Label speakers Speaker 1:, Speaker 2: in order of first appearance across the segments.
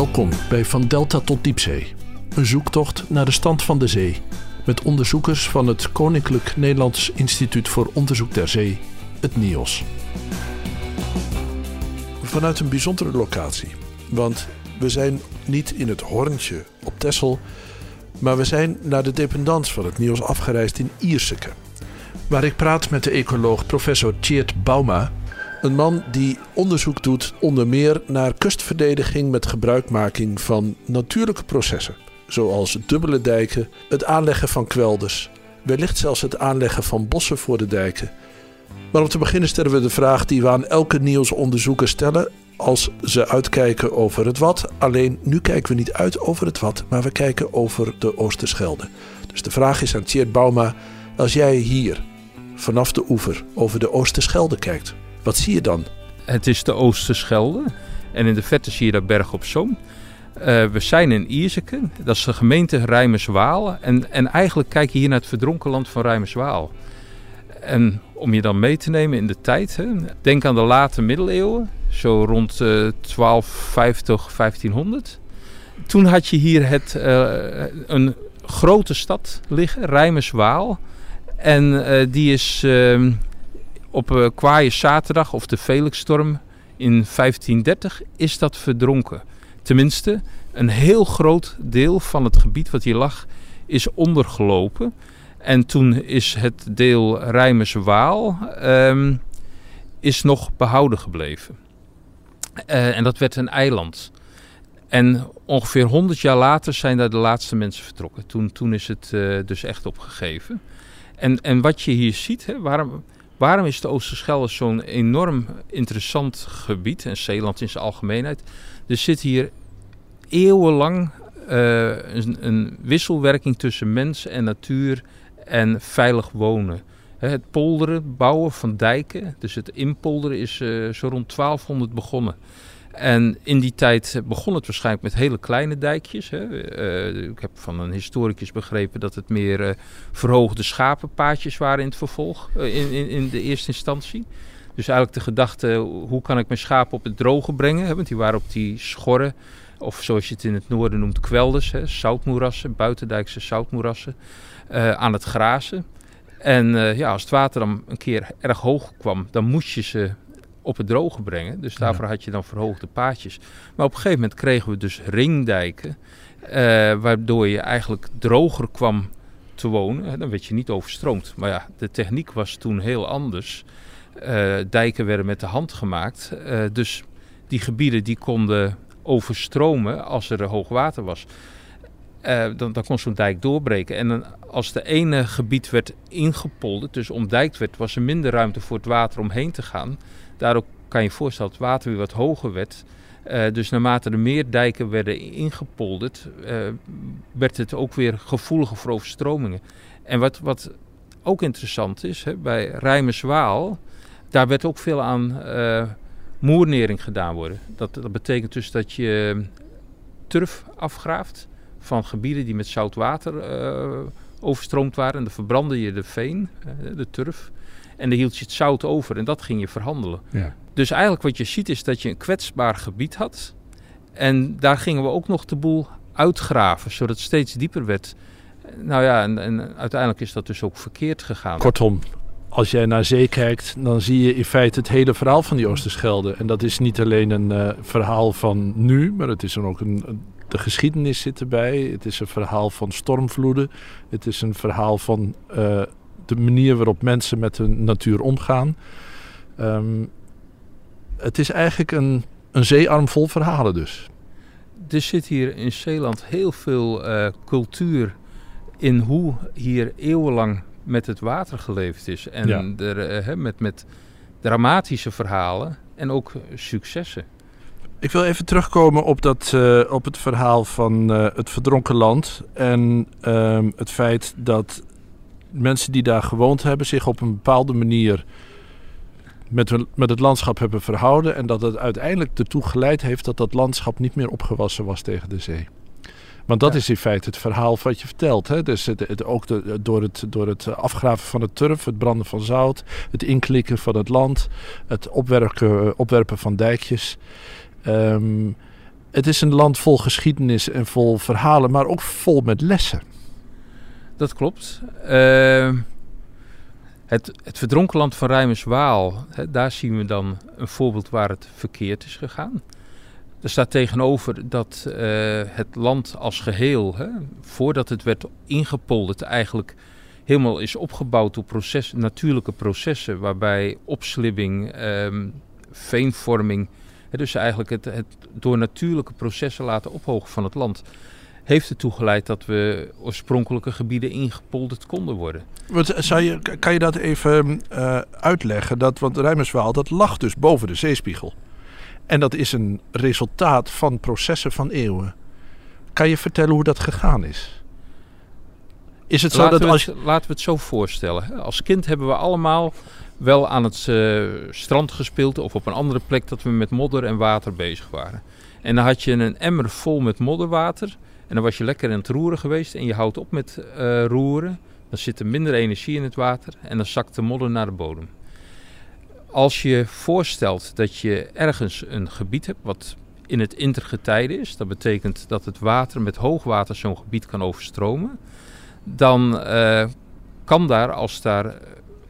Speaker 1: Welkom bij Van Delta tot Diepzee. Een zoektocht naar de stand van de zee. Met onderzoekers van het Koninklijk Nederlands Instituut voor Onderzoek der Zee, het NIOS. Vanuit een bijzondere locatie. Want we zijn niet in het Horntje op Texel, maar we zijn naar de dependance van het NIOS afgereisd in Ierseke. Waar ik praat met de ecoloog professor Tjeerd Bauma een man die onderzoek doet onder meer naar kustverdediging met gebruikmaking van natuurlijke processen. Zoals dubbele dijken, het aanleggen van kwelders, wellicht zelfs het aanleggen van bossen voor de dijken. Maar om te beginnen stellen we de vraag die we aan elke nieuwsonderzoeker stellen als ze uitkijken over het wat. Alleen nu kijken we niet uit over het wat, maar we kijken over de Oosterschelde. Dus de vraag is aan Tjeerd Bauma, als jij hier vanaf de oever over de Oosterschelde kijkt, wat zie je dan?
Speaker 2: Het is de Oosterschelde. En in de verte zie je daar Berg op Zoom. Uh, we zijn in Ierseke. Dat is de gemeente Rijmerswaal. En, en eigenlijk kijk je hier naar het verdronken land van Rijmerswaal. En om je dan mee te nemen in de tijd. Hè, denk aan de late middeleeuwen. Zo rond uh, 1250, 1500. Toen had je hier het, uh, een grote stad liggen, Rijmerswaal. En die is ehm, op uh, kwaaie zaterdag of de Felixstorm in 1530 is dat verdronken. Tenminste, een heel groot deel van het gebied wat hier lag is ondergelopen. En toen is het deel Rijmerswaal um, is nog behouden gebleven. Uh, en dat werd een eiland. En ongeveer 100 jaar later zijn daar de laatste mensen vertrokken. Toen, toen is het uh, dus echt opgegeven. En, en wat je hier ziet, hè, waarom, Waarom is de Oosterschelde zo'n enorm interessant gebied en Zeeland in zijn algemeenheid? Er zit hier eeuwenlang uh, een, een, wisselwerking tussen mens en natuur en veilig wonen. Het polderen, bouwen van dijken, dus het inpolderen is uh, zo rond 1200 begonnen. En in die tijd begon het waarschijnlijk met hele kleine dijkjes. Hè. Uh, ik heb van een historicus begrepen dat het meer uh, verhoogde schapenpaadjes waren in het vervolg, uh, in, in, in, de eerste instantie. Dus eigenlijk de gedachte, hoe kan ik mijn schapen op het droge brengen? Want die waren op die schorren, of zoals je het in het noorden noemt, kwelders, hè? zoutmoerassen, buitendijkse zoutmoerassen, aan het grazen. En ja, als het water dan een keer erg hoog kwam, dan moest je ze op het droge brengen. Dus daarvoor had je dan verhoogde paadjes. Maar op een gegeven moment kregen we dus ringdijken. Uh, waardoor je eigenlijk droger kwam te wonen. Dan werd je niet overstroomd. Maar ja, de techniek was toen heel anders. Uh, dijken werden met de hand gemaakt. Uh, dus die gebieden die konden overstromen als er hoog water was. dan, dan kon zo'n dijk doorbreken. En dan, als de ene gebied werd ingepolderd, dus omdijkt werd, was er minder ruimte voor het water omheen te gaan. Daardoor kan je voorstellen dat het water weer wat hoger werd. Uh, dus naarmate er meer dijken werden ingepolderd, uh, werd het ook weer gevoeliger voor overstromingen. En wat, wat ook interessant is, hè, bij Rijmerswaal, daar werd ook veel aan uh, moernering gedaan worden. Dat, dat betekent dus dat je turf afgraaft van gebieden die met zout water overstroomd waren. En dan verbrandde je de veen, de turf. En dan hield je het zout over en dat ging je verhandelen. Ja. Dus eigenlijk wat je ziet is dat je een kwetsbaar gebied had. En daar gingen we ook nog de boel uitgraven, zodat het steeds dieper werd. Nou ja, en, en uiteindelijk is dat dus ook verkeerd gegaan.
Speaker 1: Kortom, als jij naar zee kijkt, dan zie je in feite het hele verhaal van die Oosterschelde. En dat is niet alleen een uh, verhaal van nu, maar het is dan ook een, de geschiedenis zit erbij. Het is een verhaal van stormvloeden. Het is een verhaal van uh, de manier waarop mensen met de natuur omgaan. Um, het is eigenlijk een, een zeearm vol verhalen dus.
Speaker 2: Er zit hier in Zeeland heel veel uh, cultuur in hoe hier eeuwenlang met het water geleefd is. En ja. er, uh, met, met dramatische verhalen en ook successen.
Speaker 1: Ik wil even terugkomen op, dat, uh, op het verhaal van uh, het verdronken land. En uh, het feit dat mensen die daar gewoond hebben zich op een bepaalde manier met, met het landschap hebben verhouden. En dat het uiteindelijk ertoe geleid heeft dat dat landschap niet meer opgewassen was tegen de zee. Want dat ja. is in feite het verhaal wat je vertelt. Hè? Dus het, het, ook de, door, het, door het afgraven van het turf, het branden van zout, het inklikken van het land, het opwerpen, opwerpen van dijkjes. Um, het is een land vol geschiedenis en vol verhalen, maar ook vol met lessen.
Speaker 2: Dat klopt. Uh, het, het verdronken land van Rijmerswaal, hè, daar zien we dan een voorbeeld waar het verkeerd is gegaan. Er staat tegenover dat uh, het land als geheel, hè, voordat het werd ingepolderd, eigenlijk helemaal is opgebouwd door natuurlijke processen, waarbij opslibbing, um, veenvorming, hè, dus eigenlijk het, het door natuurlijke processen laten ophogen van het land, heeft ertoe geleid dat we oorspronkelijke gebieden ingepolderd konden worden.
Speaker 1: Wat, zou je, kan je dat even uh, uitleggen? Dat, want Rijmerswaal dat lag dus boven de zeespiegel. En dat is een resultaat van processen van eeuwen. Kan je vertellen hoe dat gegaan is?
Speaker 2: Is het zo laten dat als je... laten we het zo voorstellen. Als kind hebben we allemaal wel aan het uh, strand gespeeld of op een andere plek dat we met modder en water bezig waren. En dan had je een emmer vol met modderwater en dan was je lekker aan het roeren geweest en je houdt op met uh, roeren. Dan zit er minder energie in het water en dan zakt de modder naar de bodem. Als je voorstelt dat je ergens een gebied hebt wat in het intergetijde is, dat betekent dat het water met hoogwater zo'n gebied kan overstromen, dan uh, kan daar, als daar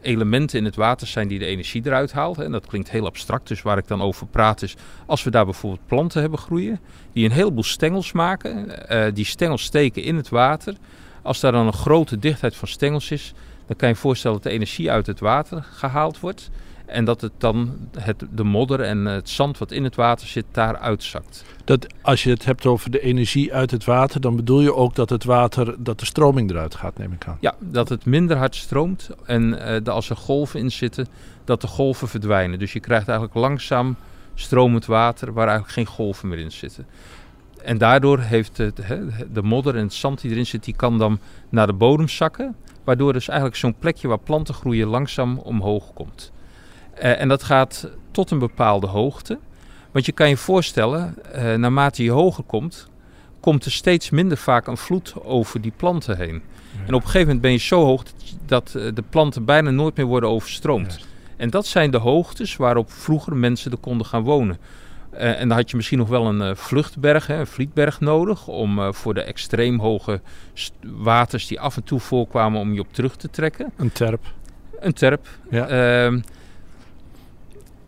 Speaker 2: elementen in het water zijn die de energie eruit haalt. En dat klinkt heel abstract, dus waar ik dan over praat is... als we daar bijvoorbeeld planten hebben groeien... die een heleboel stengels maken. Uh, die stengels steken in het water. Als daar dan een grote dichtheid van stengels is... dan kan je je voorstellen dat de energie uit het water gehaald wordt... En dat het dan het, de modder en het zand wat in het water zit, daar uitzakt.
Speaker 1: Dat, als je het hebt over de energie uit het water, dan bedoel je ook dat het water, dat de stroming eruit gaat, neem ik aan.
Speaker 2: Ja, dat het minder hard stroomt en uh, als er golven in zitten, dat de golven verdwijnen. Dus je krijgt eigenlijk langzaam stromend water waar eigenlijk geen golven meer in zitten. En daardoor heeft het, de modder en het zand die erin zit, die kan dan naar de bodem zakken. Waardoor dus eigenlijk zo'n plekje waar planten groeien langzaam omhoog komt. Uh, en dat gaat tot een bepaalde hoogte. Want je kan je voorstellen, uh, naarmate je hoger komt, komt er steeds minder vaak een vloed over die planten heen. Ja. En op een gegeven moment ben je zo hoog dat uh, de planten bijna nooit meer worden overstroomd. Ja. En dat zijn de hoogtes waarop vroeger mensen er konden gaan wonen. Uh, en dan had je misschien nog wel een uh, vluchtberg, hè, een vlietberg nodig, om uh, voor de extreem hoge waters die af en toe voorkwamen om je op terug te trekken.
Speaker 1: Een terp.
Speaker 2: Een terp. Ja.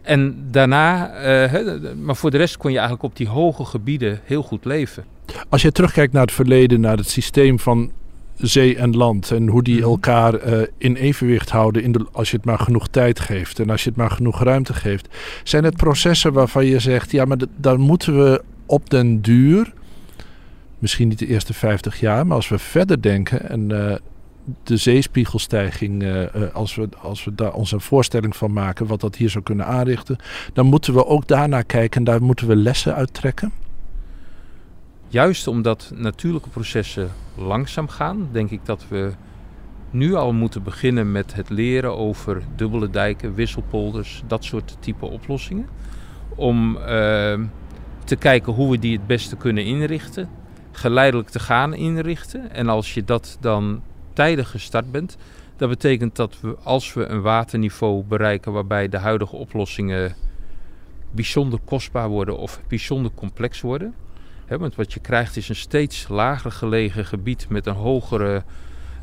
Speaker 2: En daarna, uh, maar voor de rest kon je eigenlijk op die hoge gebieden heel goed leven.
Speaker 1: Als je terugkijkt naar het verleden, naar het systeem van zee en land en hoe die elkaar uh, in evenwicht houden in de, als je het maar genoeg tijd geeft en als je het maar genoeg ruimte geeft, zijn het processen waarvan je zegt, ja, maar daar moeten we op den duur, misschien niet de eerste 50 jaar, maar als we verder denken en uh, de zeespiegelstijging, uh, als we, als we daar onze voorstelling van maken, wat dat hier zou kunnen aanrichten, dan moeten we ook daarnaar kijken en daar moeten we lessen uit trekken.
Speaker 2: Juist omdat natuurlijke processen langzaam gaan, denk ik dat we nu al moeten beginnen met het leren over dubbele dijken, wisselpolders, dat soort type oplossingen. Om uh, te kijken hoe we die het beste kunnen inrichten, geleidelijk te gaan inrichten. En als je dat dan tijdig gestart bent. Dat betekent dat we, als we een waterniveau bereiken waarbij de huidige oplossingen bijzonder kostbaar worden of bijzonder complex worden. Want wat je krijgt is een steeds lager gelegen gebied met een hogere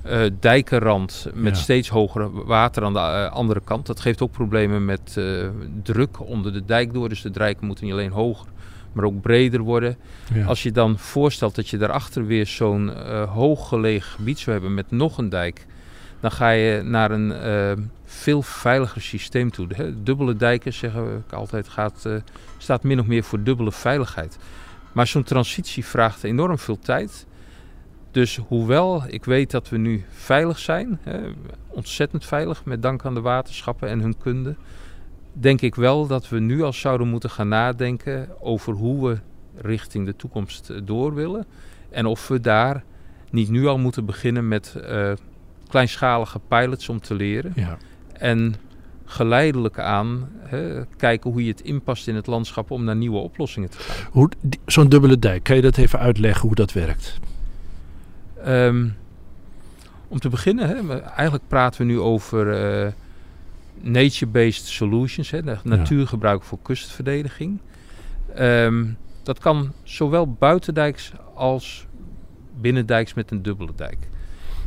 Speaker 2: uh, dijkenrand, met ja. steeds hogere water aan de uh, andere kant. Dat geeft ook problemen met uh, druk onder de dijk door. Dus de dijken moeten niet alleen hoger, maar ook breder worden. Ja. Als je dan voorstelt dat je daarachter weer zo'n uh, hooggelegen gebied zou hebben met nog een dijk, dan ga je naar een uh, veel veiliger systeem toe. Dubbele dijken, zeggen we altijd, gaat, uh, staat min of meer voor dubbele veiligheid. Maar zo'n transitie vraagt enorm veel tijd. Dus hoewel ik weet dat we nu veilig zijn, hè, ontzettend veilig met dank aan de waterschappen en hun kunde, denk ik wel dat we nu al zouden moeten gaan nadenken over hoe we richting de toekomst door willen. En of we daar niet nu al moeten beginnen met uh, kleinschalige pilots om te leren. Ja. En geleidelijk aan hè, kijken hoe je het inpast in het landschap om naar nieuwe oplossingen te gaan.
Speaker 1: Zo'n dubbele dijk, kan je dat even uitleggen hoe dat werkt?
Speaker 2: Um, om te beginnen, hè, eigenlijk praten we nu over uh, nature-based solutions, hè, natuurgebruik voor kustverdediging. Um, Dat kan zowel buitendijks als binnendijks met een dubbele dijk.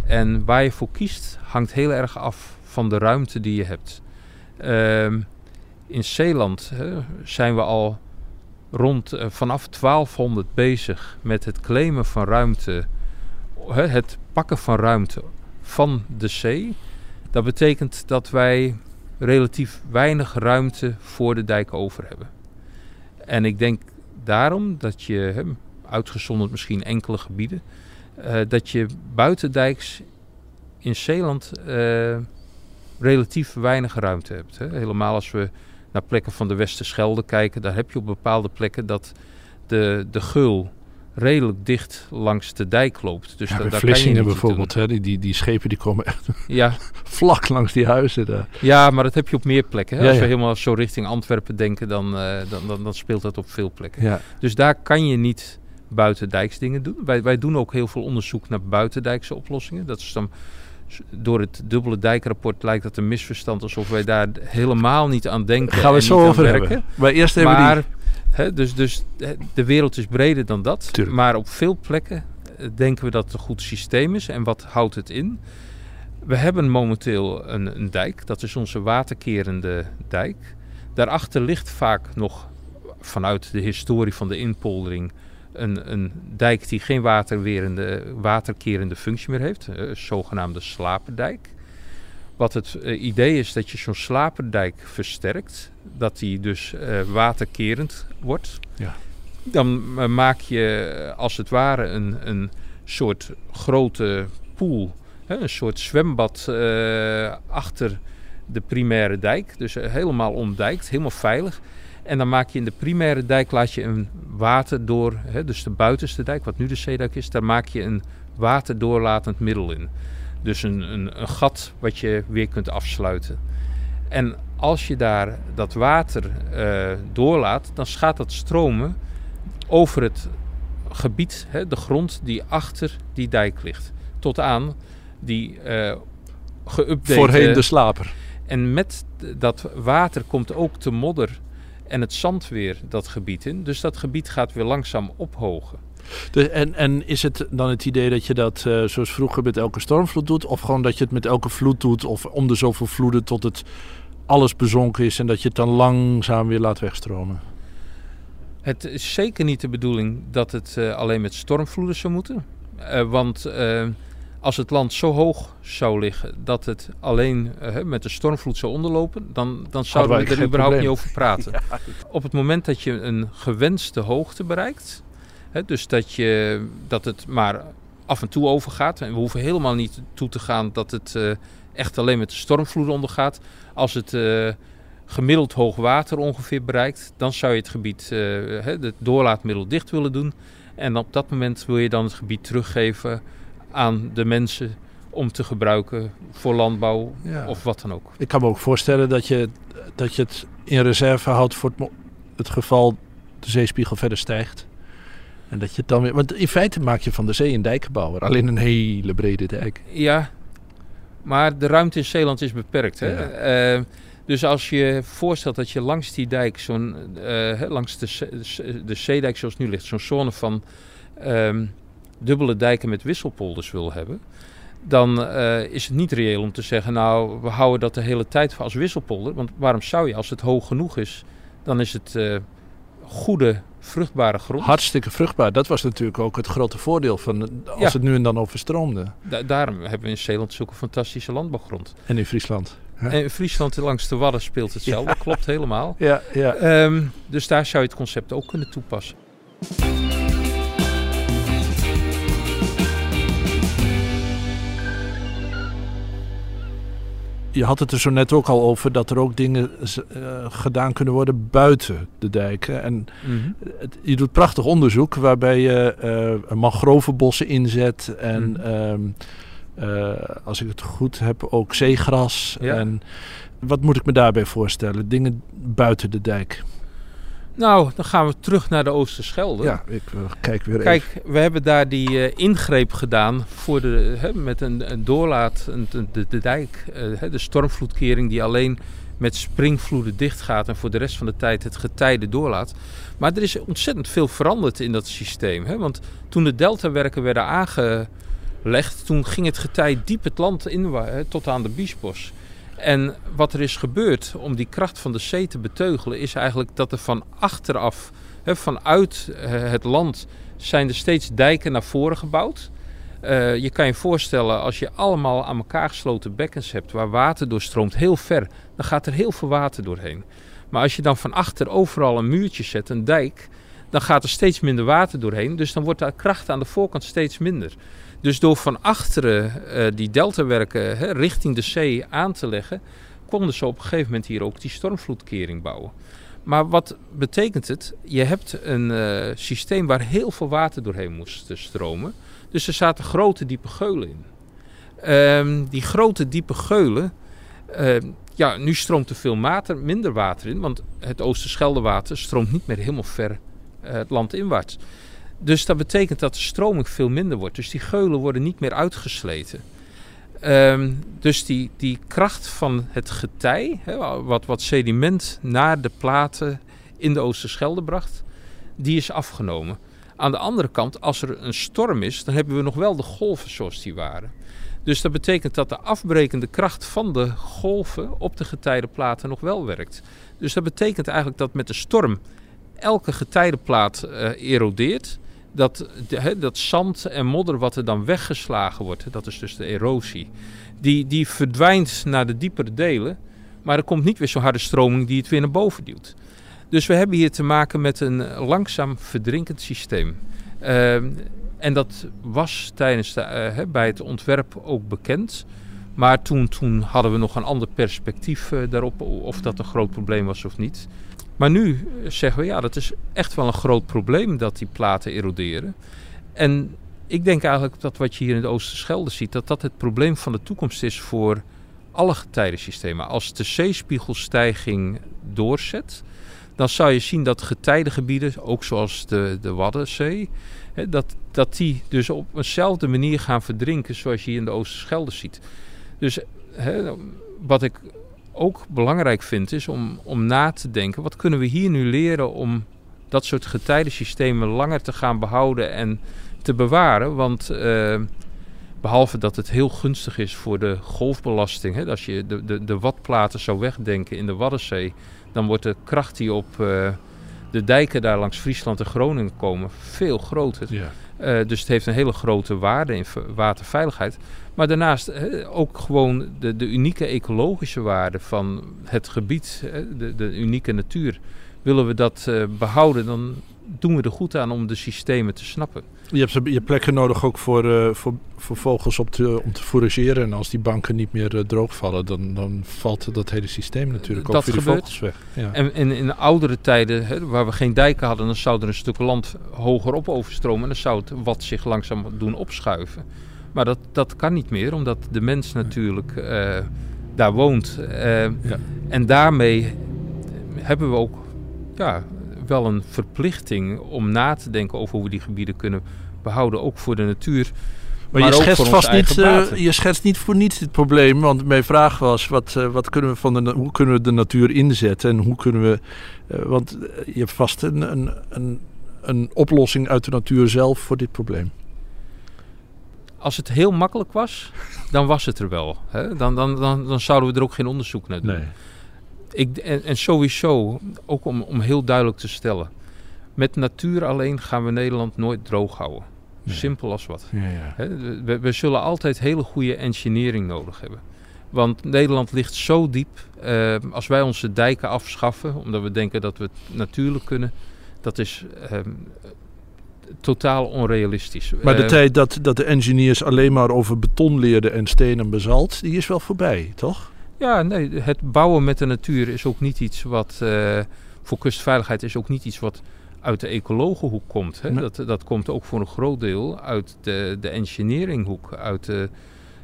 Speaker 2: En waar je voor kiest hangt heel erg af van de ruimte die je hebt. Ehm, in Zeeland hè, zijn we al rond uh, vanaf 1200 bezig met het claimen van ruimte, hè, het pakken van ruimte van de zee. Dat betekent dat wij relatief weinig ruimte voor de dijk over hebben. En ik denk daarom dat je, hè, uitgezonderd misschien enkele gebieden, uh, dat je buitendijks in Zeeland uh, relatief weinig ruimte hebt. Helemaal als we naar plekken van de Westerschelde kijken, daar heb je op bepaalde plekken dat de, de geul redelijk dicht langs de dijk loopt. Dus
Speaker 1: ja,
Speaker 2: da, daar
Speaker 1: Vlissingen
Speaker 2: kan je
Speaker 1: bijvoorbeeld, hè, die, die, die schepen die komen echt
Speaker 2: ja.
Speaker 1: vlak langs die huizen. Daar.
Speaker 2: Ja, maar dat heb je op meer plekken. Hè?
Speaker 1: Ja,
Speaker 2: Als we helemaal zo richting Antwerpen denken, dan, uh, dan, dan, dan, speelt dat op veel plekken.
Speaker 1: Ja.
Speaker 2: Dus daar kan je niet buitendijks dingen doen. Wij, wij doen ook heel veel onderzoek naar buitendijkse oplossingen. Dat is dan door het dubbele dijkrapport lijkt dat een misverstand alsof wij daar helemaal niet aan denken.
Speaker 1: Gaan we zo over
Speaker 2: werken.
Speaker 1: hebben. Maar eerst even
Speaker 2: maar,
Speaker 1: die...
Speaker 2: dus, dus de wereld is breder dan dat.
Speaker 1: Tuurlijk.
Speaker 2: Maar op veel plekken eh, denken we dat het een goed systeem is. En wat houdt het in? We hebben momenteel een, een dijk. Dat is onze waterkerende dijk. Daarachter ligt vaak nog vanuit de historie van de inpoldering een, een dijk die geen waterwerende, waterkerende functie meer heeft, een zogenaamde slaperdijk. Wat het uh, idee is dat je zo'n slaperdijk versterkt, dat die dus uh, waterkerend wordt.
Speaker 1: Ja.
Speaker 2: Dan uh, maak je als het ware een, een soort grote pool, hè, een soort zwembad achter de primaire dijk. Dus helemaal omdijkt, helemaal veilig. En dan maak je in de primaire dijk laat je een water door, hè, dus de buitenste dijk, wat nu de zeedijk is, daar maak je een waterdoorlatend middel in. Dus een, een, een, gat wat je weer kunt afsluiten. En als je daar dat water uh, doorlaat, dan gaat dat stromen over het gebied, hè, de grond die achter die dijk ligt. Tot aan die uh, geüpdate...
Speaker 1: Voorheen de slaper.
Speaker 2: En met dat water komt ook de modder en het zand weer dat gebied in. Dus dat gebied gaat weer langzaam ophogen.
Speaker 1: Dus en, en is het dan het idee dat je dat uh, zoals vroeger met elke stormvloed doet? Of gewoon dat je het met elke vloed doet? Of om de zoveel vloeden tot het alles bezonken is en dat je het dan langzaam weer laat wegstromen?
Speaker 2: Het is zeker niet de bedoeling dat het uh, alleen met stormvloeden zou moeten. Uh, want als het land zo hoog zou liggen dat het alleen uh, met de stormvloed zou onderlopen, dan, dan zouden we er überhaupt
Speaker 1: probleem.
Speaker 2: niet over praten. ja. Op het moment dat je een gewenste hoogte bereikt, dus dat, je, dat het maar af en toe overgaat, en we hoeven helemaal niet toe te gaan dat het uh, echt alleen met de stormvloed ondergaat. Als het uh, gemiddeld hoog water ongeveer bereikt, dan zou je het gebied, het doorlaatmiddel dicht willen doen. En op dat moment wil je dan het gebied teruggeven aan de mensen om te gebruiken voor landbouw ja. of wat dan ook.
Speaker 1: Ik kan me ook voorstellen dat je, dat je het in reserve houdt voor het, het geval de zeespiegel verder stijgt. En dat je het dan weer. Want in feite maak je van de zee een dijkenbouwer, alleen een hele brede dijk.
Speaker 2: Ja, maar de ruimte in Zeeland is beperkt. Hè? Ja. Uh, dus als je voorstelt dat je langs die dijk, zo'n, uh, langs de, de zeedijk zoals nu ligt, zo'n zone van um, dubbele dijken met wisselpolders wil hebben, dan uh, is het niet reëel om te zeggen, nou, we houden dat de hele tijd als wisselpolder. Want waarom zou je, als het hoog genoeg is, dan is het goede, vruchtbare grond.
Speaker 1: Hartstikke vruchtbaar. Dat was natuurlijk ook het grote voordeel van als ja. het nu en dan overstroomde.
Speaker 2: Da daarom hebben we in Zeeland zulke fantastische landbouwgrond.
Speaker 1: En in Friesland.
Speaker 2: Hè? En in Friesland langs de Wadden speelt hetzelfde, ja. klopt helemaal.
Speaker 1: Ja, ja.
Speaker 2: Um, dus daar zou je het concept ook kunnen toepassen.
Speaker 1: Je had het er zo net ook al over dat er ook dingen uh, gedaan kunnen worden buiten de dijken. En het, je doet prachtig onderzoek waarbij je uh, mangrovenbossen inzet en -hmm. uh, als ik het goed heb ook zeegras. Ja. En wat moet ik me daarbij voorstellen? Dingen buiten de dijk.
Speaker 2: Nou, dan gaan we terug naar de Oosterschelde.
Speaker 1: Ja, ik uh, kijk weer
Speaker 2: Kijk,
Speaker 1: even.
Speaker 2: we hebben daar die uh, ingreep gedaan voor de, hè, met een, een doorlaat, een, de, de, dijk, uh, de stormvloedkering die alleen met springvloeden dichtgaat en voor de rest van de tijd het getijden doorlaat. Maar er is ontzettend veel veranderd in dat systeem. Hè? Want toen de deltawerken werden aangelegd, toen ging het getij diep het land in tot aan de Biesbos. En wat er is gebeurd om die kracht van de zee te beteugelen, is eigenlijk dat er van achteraf, vanuit eh, het land, zijn er steeds dijken naar voren gebouwd. Uh, je kan je voorstellen, als je allemaal aan elkaar gesloten bekkens hebt waar water doorstroomt heel ver, dan gaat er heel veel water doorheen. Maar als je dan van achter overal een muurtje zet, een dijk, dan gaat er steeds minder water doorheen. Dus dan wordt de kracht aan de voorkant steeds minder. Dus door van achteren uh, die deltawerken hè, richting de zee aan te leggen, konden ze op een gegeven moment hier ook die stormvloedkering bouwen. Maar wat betekent het? Je hebt een uh, systeem waar heel veel water doorheen moest stromen. Dus er zaten grote diepe geulen in. Um, die grote diepe geulen, uh, ja, nu stroomt er veel water, minder water in, want het Oosterscheldewater stroomt niet meer helemaal ver het land inwaarts. Dus dat betekent dat de stroming veel minder wordt. Dus die geulen worden niet meer uitgesleten. Um, dus die, die kracht van het getij, wat, wat sediment naar de platen in de Oosterschelde bracht, die is afgenomen. Aan de andere kant, als er een storm is, dan hebben we nog wel de golven zoals die waren. Dus dat betekent dat de afbrekende kracht van de golven op de getijdenplaten nog wel werkt. Dus dat betekent eigenlijk dat met de storm elke getijdenplaat uh, erodeert. Dat, dat zand en modder wat er dan weggeslagen wordt, dat is dus de erosie, die, die verdwijnt naar de diepere delen. Maar er komt niet weer zo'n harde stroming die het weer naar boven duwt. Dus we hebben hier te maken met een langzaam verdrinkend systeem. Uh, en dat was tijdens de, uh, bij het ontwerp ook bekend. Maar toen, toen hadden we nog een ander perspectief uh, daarop, of dat een groot probleem was of niet. Maar nu zeggen we ja, dat is echt wel een groot probleem dat die platen eroderen. En ik denk eigenlijk dat wat je hier in de Oosterschelde ziet, dat dat het probleem van de toekomst is voor alle getijdensystemen. Als de zeespiegelstijging doorzet, dan zou je zien dat getijdengebieden, ook zoals de, de Waddenzee, hè, dat, dat die dus op eenzelfde manier gaan verdrinken zoals je hier in de Oosterschelde ziet. Dus hè, wat ik ook belangrijk vind is om, om na te denken, wat kunnen we hier nu leren om dat soort getijdensystemen langer te gaan behouden en te bewaren. Want uh, behalve dat het heel gunstig is voor de golfbelasting, hè, als je de, de, de watplaten zou wegdenken in de Waddenzee, dan wordt de kracht die op uh, de dijken daar langs Friesland en Groningen komen veel groter. Ja. Uh, dus het heeft een hele grote waarde in waterveiligheid. Maar daarnaast ook gewoon de, de, unieke ecologische waarde van het gebied, de, de, unieke natuur. Willen we dat behouden, dan doen we er goed aan om de systemen te snappen.
Speaker 1: Je hebt, je plekken nodig ook voor, uh, voor, voor vogels op te, om te forageren. En als die banken niet meer uh, droogvallen, dan, dan valt dat hele systeem natuurlijk ook voor de vogels weg.
Speaker 2: Ja. En, en, in oudere tijden, hè, waar we geen dijken hadden, dan zou er een stuk land hogerop overstromen. En dan zou het wat zich langzaam doen opschuiven. Maar dat, dat kan niet meer, omdat de mens natuurlijk uh, daar woont. Ja. En daarmee hebben we ook ja, wel een verplichting om na te denken over hoe we die gebieden kunnen behouden, ook voor de natuur.
Speaker 1: Maar, maar je, schetst vast niet, uh, je schetst niet voor niets dit probleem. Want mijn vraag was: wat, uh, wat kunnen we van de, hoe kunnen we de natuur inzetten? En hoe kunnen we. Uh, want je hebt vast een, een, een, een oplossing uit de natuur zelf voor dit probleem.
Speaker 2: Als het heel makkelijk was, dan was het er wel. Hè? Dan, dan, dan, dan zouden we er ook geen onderzoek naar doen. Nee. Ik, en, en, sowieso, ook om, om heel duidelijk te stellen. Met natuur alleen gaan we Nederland nooit droog houden. Simpel als wat. Ja, ja. we, we, zullen altijd hele goede engineering nodig hebben. Want Nederland ligt zo diep. Uh, als wij onze dijken afschaffen, omdat we denken dat we het natuurlijk kunnen, dat is uh, totaal onrealistisch.
Speaker 1: Maar de uh, tijd dat, dat de engineers alleen maar over beton leerden en steen en bazalt, die is wel voorbij, toch?
Speaker 2: Ja, nee, het bouwen met de natuur is ook niet iets wat uh, voor kustveiligheid is ook niet iets wat uit de ecologenhoek komt. Hè? Nee. Dat, dat komt ook voor een groot deel uit de, de engineeringhoek, uit de,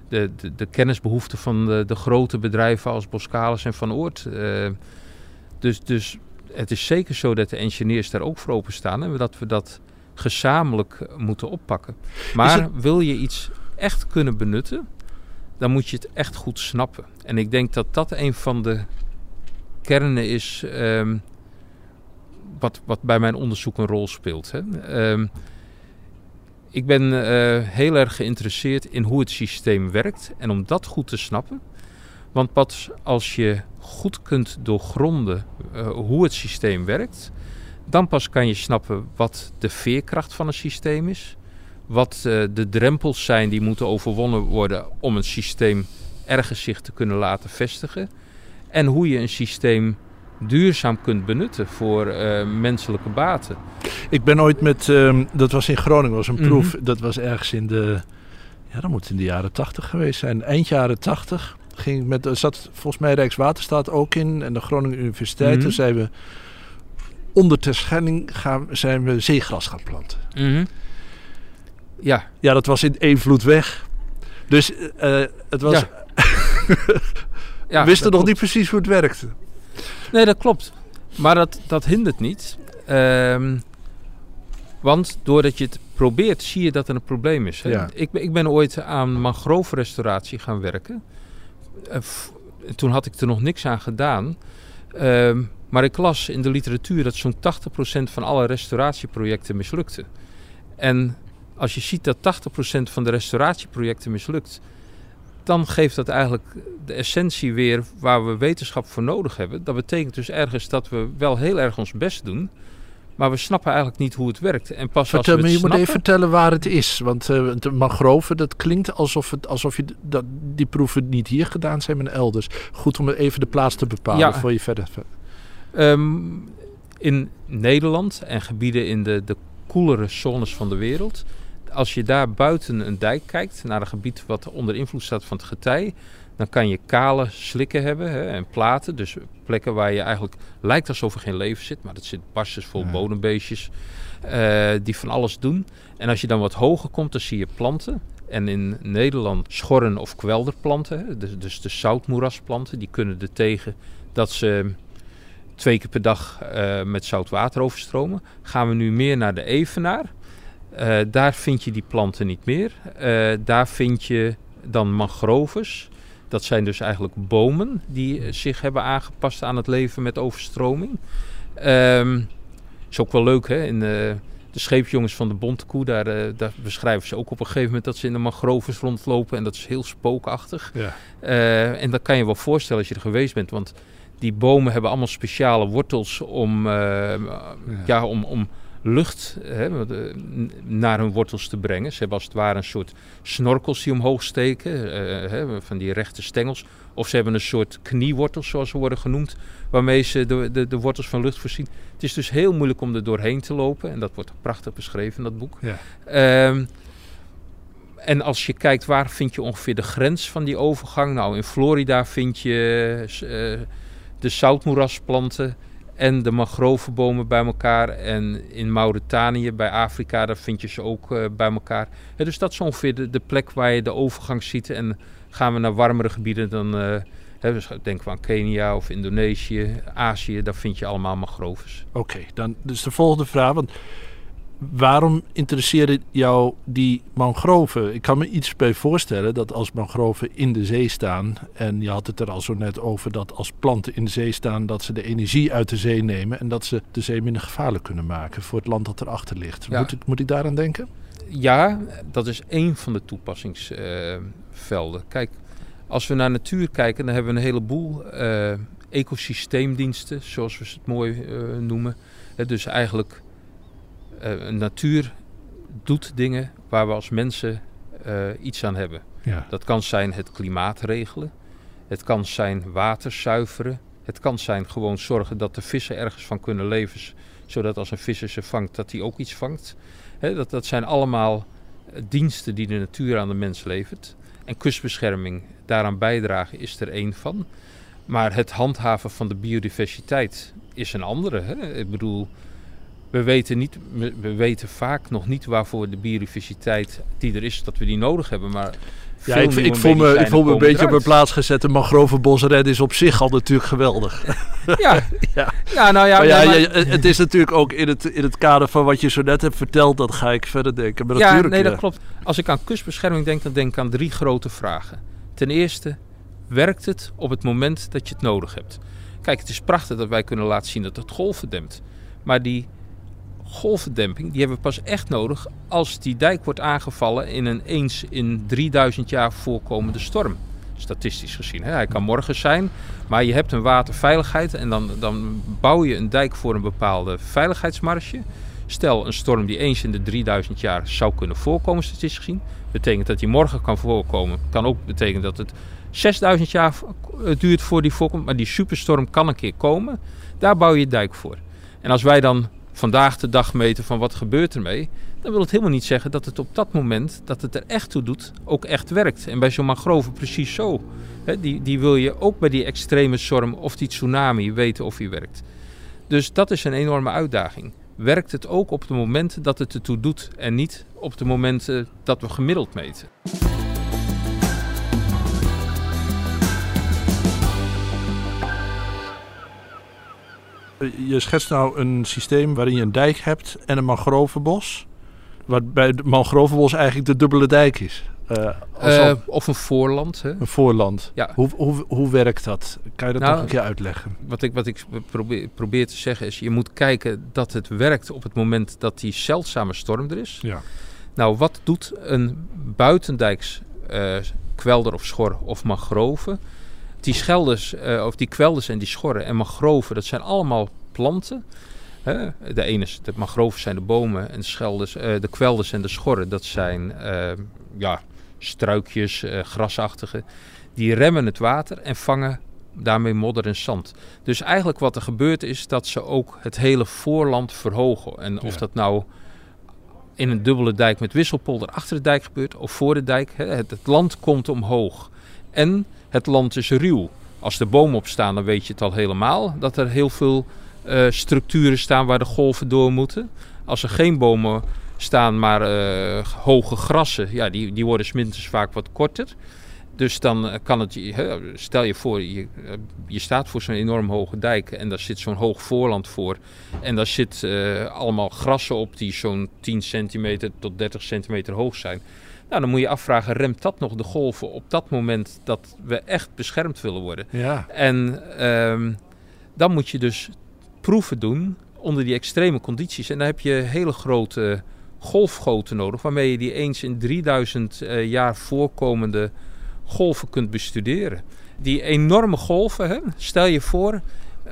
Speaker 2: de, de, de kennisbehoeften van de, de, grote bedrijven als Boskalis en Van Oort. Uh, dus, dus het is zeker zo dat de engineers daar ook voor openstaan en dat we dat gezamenlijk moeten oppakken. Maar het... wil je iets echt kunnen benutten, dan moet je het echt goed snappen. En ik denk dat dat een van de kern is ehm, wat, wat bij mijn onderzoek een rol speelt. Hè. Ehm, ik ben eh, heel erg geïnteresseerd in hoe het systeem werkt en om dat goed te snappen. Want pas als je goed kunt doorgronden uh, hoe het systeem werkt, dan pas kan je snappen wat de veerkracht van een systeem is, wat uh, de drempels zijn die moeten overwonnen worden om een systeem ergens zich te kunnen laten vestigen en hoe je een systeem duurzaam kunt benutten voor uh, menselijke baten.
Speaker 1: Ik ben ooit met, uh, dat was in Groningen, was een proef, mm -hmm. dat was ergens in de, ja dat moet in de jaren tachtig geweest zijn, eind jaren tachtig. Ging met, er zat volgens mij Rijkswaterstaat ook in en de Groningen Universiteit. Mm -hmm. Toen zijn we onder Terschelling gaan, zijn we zeegras gaan planten.
Speaker 2: Mm -hmm. Ja.
Speaker 1: Ja, dat was in één vloed weg. Dus uh, het was... Ja. ja, we wisten nog niet precies hoe het werkte.
Speaker 2: Nee, dat klopt. Maar dat, dat hindert niet. Um, want doordat je het probeert, zie je dat er een probleem is.
Speaker 1: Ja.
Speaker 2: Ik, ik ben ooit aan mangrovenrestauratie gaan werken. Uh, toen had ik er nog niks aan gedaan. Uh, maar ik las in de literatuur dat zo'n 80% van alle restauratieprojecten mislukten. En als je ziet dat 80% van de restauratieprojecten mislukt, dan geeft dat eigenlijk de essentie weer waar we wetenschap voor nodig hebben. Dat betekent dus ergens dat we wel heel erg ons best doen, maar we snappen eigenlijk niet hoe het werkt. En pas
Speaker 1: Vertel
Speaker 2: als we
Speaker 1: me, je
Speaker 2: snappen,
Speaker 1: moet even vertellen waar het is. Want uh, de mangroven, dat klinkt alsof, het, alsof je dat, die proeven niet hier gedaan zijn, maar elders. Goed om even de plaats te bepalen
Speaker 2: Ja.
Speaker 1: voor je verder.
Speaker 2: Um, in Nederland en gebieden in de, de koelere zones van de wereld. Als je daar buiten een dijk kijkt, naar een gebied wat onder invloed staat van het getij, dan kan je kale slikken hebben hè, en platen. Dus plekken waar je eigenlijk lijkt alsof er geen leven zit, maar dat zit barstens vol
Speaker 1: Ja.
Speaker 2: bodembeestjes uh, die van alles doen. En als je dan wat hoger komt, dan zie je planten. En in Nederland schorren of kwelderplanten, hè, dus, dus de zoutmoerasplanten, die kunnen er tegen dat ze twee keer per dag uh, met zout water overstromen. Gaan we nu meer naar de Evenaar. Uh, daar vind je die planten niet meer. Uh, daar vind je dan mangroves. Dat zijn dus eigenlijk bomen die zich hebben aangepast aan het leven met overstroming. Um, is ook wel leuk hè. In de, de scheepsjongens van de Bontekoe, daar, daar, beschrijven ze ook op een gegeven moment dat ze in de mangroves rondlopen. En dat is heel spookachtig.
Speaker 1: Ja.
Speaker 2: en dat kan je wel voorstellen als je er geweest bent. Want die bomen hebben allemaal speciale wortels om, uh, ja. ja. om, om lucht hè, naar hun wortels te brengen. Ze hebben als het ware een soort snorkels die omhoog steken, uh, hè, van die rechte stengels. Of ze hebben een soort kniewortels, zoals ze worden genoemd, waarmee ze de, de, de wortels van lucht voorzien. Het is dus heel moeilijk om er doorheen te lopen. En dat wordt prachtig beschreven in dat boek.
Speaker 1: Ja.
Speaker 2: Um, en als je kijkt waar vind je ongeveer de grens van die overgang. Nou, in Florida vind je... Uh, de zoutmoerasplanten en de mangrovenbomen bij elkaar. En in Mauritanië, bij Afrika, daar vind je ze ook uh, bij elkaar. Dus dat is ongeveer de, plek waar je de overgang ziet. En gaan we naar warmere gebieden, dan uh, hè, dus denken we aan Kenia of Indonesië, Azië. Daar vind je allemaal mangroves.
Speaker 1: Oké, dan dus de volgende vraag. Want waarom interesseerde jou die mangroven? Ik kan me iets bij voorstellen dat als mangroven in de zee staan... en je had het er al zo net over dat als planten in de zee staan... dat ze de energie uit de zee nemen... en dat ze de zee minder gevaarlijk kunnen maken voor het land dat erachter ligt. Ja. Moet, ik, moet ik daaraan denken?
Speaker 2: Ja, dat is één van de toepassingsvelden. Uh, Kijk, als we naar natuur kijken, dan hebben we een heleboel uh, ecosysteemdiensten... zoals we het mooi uh, noemen. dus eigenlijk... Uh, natuur doet dingen waar we als mensen uh, iets aan hebben.
Speaker 1: Ja.
Speaker 2: Dat kan zijn het klimaat regelen. Het kan zijn water zuiveren. Het kan zijn gewoon zorgen dat de vissen ergens van kunnen leven. Zodat als een visser ze vangt, dat hij ook iets vangt. He, dat, dat zijn allemaal uh, diensten die de natuur aan de mens levert. En kustbescherming daaraan bijdragen is er één van. Maar het handhaven van de biodiversiteit is een andere. Hè? Ik bedoel, we weten, niet, we weten vaak nog niet waarvoor de biodiversiteit die er is, dat we die nodig hebben. Maar
Speaker 1: ja, ik, ik, voel me, ik voel me een beetje
Speaker 2: eruit.
Speaker 1: op mijn plaats gezet. De mangrovenbosred is op zich al natuurlijk geweldig.
Speaker 2: Ja,
Speaker 1: ja.
Speaker 2: ja nou ja.
Speaker 1: Maar ja,
Speaker 2: maar,
Speaker 1: ja, het is natuurlijk ook in het, in het kader van wat je zo net hebt verteld, dat ga ik verder denken. Maar
Speaker 2: ja,
Speaker 1: natuurlijk,
Speaker 2: nee, dat klopt. Als ik aan kustbescherming denk, dan denk ik aan drie grote vragen. Ten eerste, werkt het op het moment dat je het nodig hebt? Kijk, het is prachtig dat wij kunnen laten zien dat het golven dempt. Maar die golvendemping die hebben we pas echt nodig als die dijk wordt aangevallen in een eens in 3000 jaar voorkomende storm. Statistisch gezien. Hè. Hij kan morgen zijn, maar je hebt een waterveiligheid en dan, dan bouw je een dijk voor een bepaalde veiligheidsmarge. Stel een storm die eens in de 3000 jaar zou kunnen voorkomen, statistisch gezien. Betekent dat die morgen kan voorkomen. Kan ook betekenen dat het 6000 jaar duurt voor die voorkomt. Maar die superstorm kan een keer komen. Daar bouw je dijk voor. En als wij dan vandaag de dag meten van wat gebeurt ermee, dan wil het helemaal niet zeggen dat het op dat moment dat het er echt toe doet, ook echt werkt. En bij zo'n mangrove precies zo. die, die wil je ook bij die extreme storm of die tsunami weten of die werkt. Dus dat is een enorme uitdaging. Werkt het ook op de momenten dat het ertoe doet en niet op de momenten dat we gemiddeld meten?
Speaker 1: Je schetst nou een systeem waarin je een dijk hebt en een mangrovenbos. Wat bij het mangrovenbos eigenlijk de dubbele dijk is.
Speaker 2: Uh, uh, of een voorland. Hè?
Speaker 1: Een voorland. Ja. Hoe, hoe, hoe werkt dat? Kan je dat nou, nog een keer uitleggen?
Speaker 2: Wat ik, wat ik probeer, probeer, te zeggen is, je moet kijken dat het werkt op het moment dat die zeldzame storm er is. Ja. Nou, wat doet een buitendijks uh, kwelder of schor of mangrove? Die schelders, of die kwelders en die schorren en mangroven, dat zijn allemaal planten. Hè? De ene, de mangroven zijn de bomen en de, schelders, de kwelders en de schorren, dat zijn ja, struikjes, grasachtige. Die remmen het water en vangen daarmee modder en zand. Dus eigenlijk wat er gebeurt is dat ze ook het hele voorland verhogen. En of dat nou in een dubbele dijk met wisselpolder achter de dijk gebeurt of voor de dijk, het, land komt omhoog. En het land is ruw. Als de bomen opstaan, dan weet je het al helemaal dat er heel veel uh, structuren staan waar de golven door moeten. Als er geen bomen staan maar uh, hoge grassen. Ja, die, die worden sminters vaak wat korter. Dus dan eh, kan het, stel je voor, je, eh, je staat voor zo'n enorm hoge dijk en daar zit zo'n hoog voorland voor. En daar zit allemaal grassen op die zo'n 10 centimeter tot 30 centimeter hoog zijn. Nou, dan moet je afvragen, remt dat nog de golven op dat moment dat we echt beschermd willen worden? Ja. En um, dan moet je dus proeven doen onder die extreme condities. En dan heb je hele grote golfgoten nodig, waarmee je die eens in 3000 uh, eh, jaar voorkomende golven kunt bestuderen. Die enorme golven, hè? stel je voor,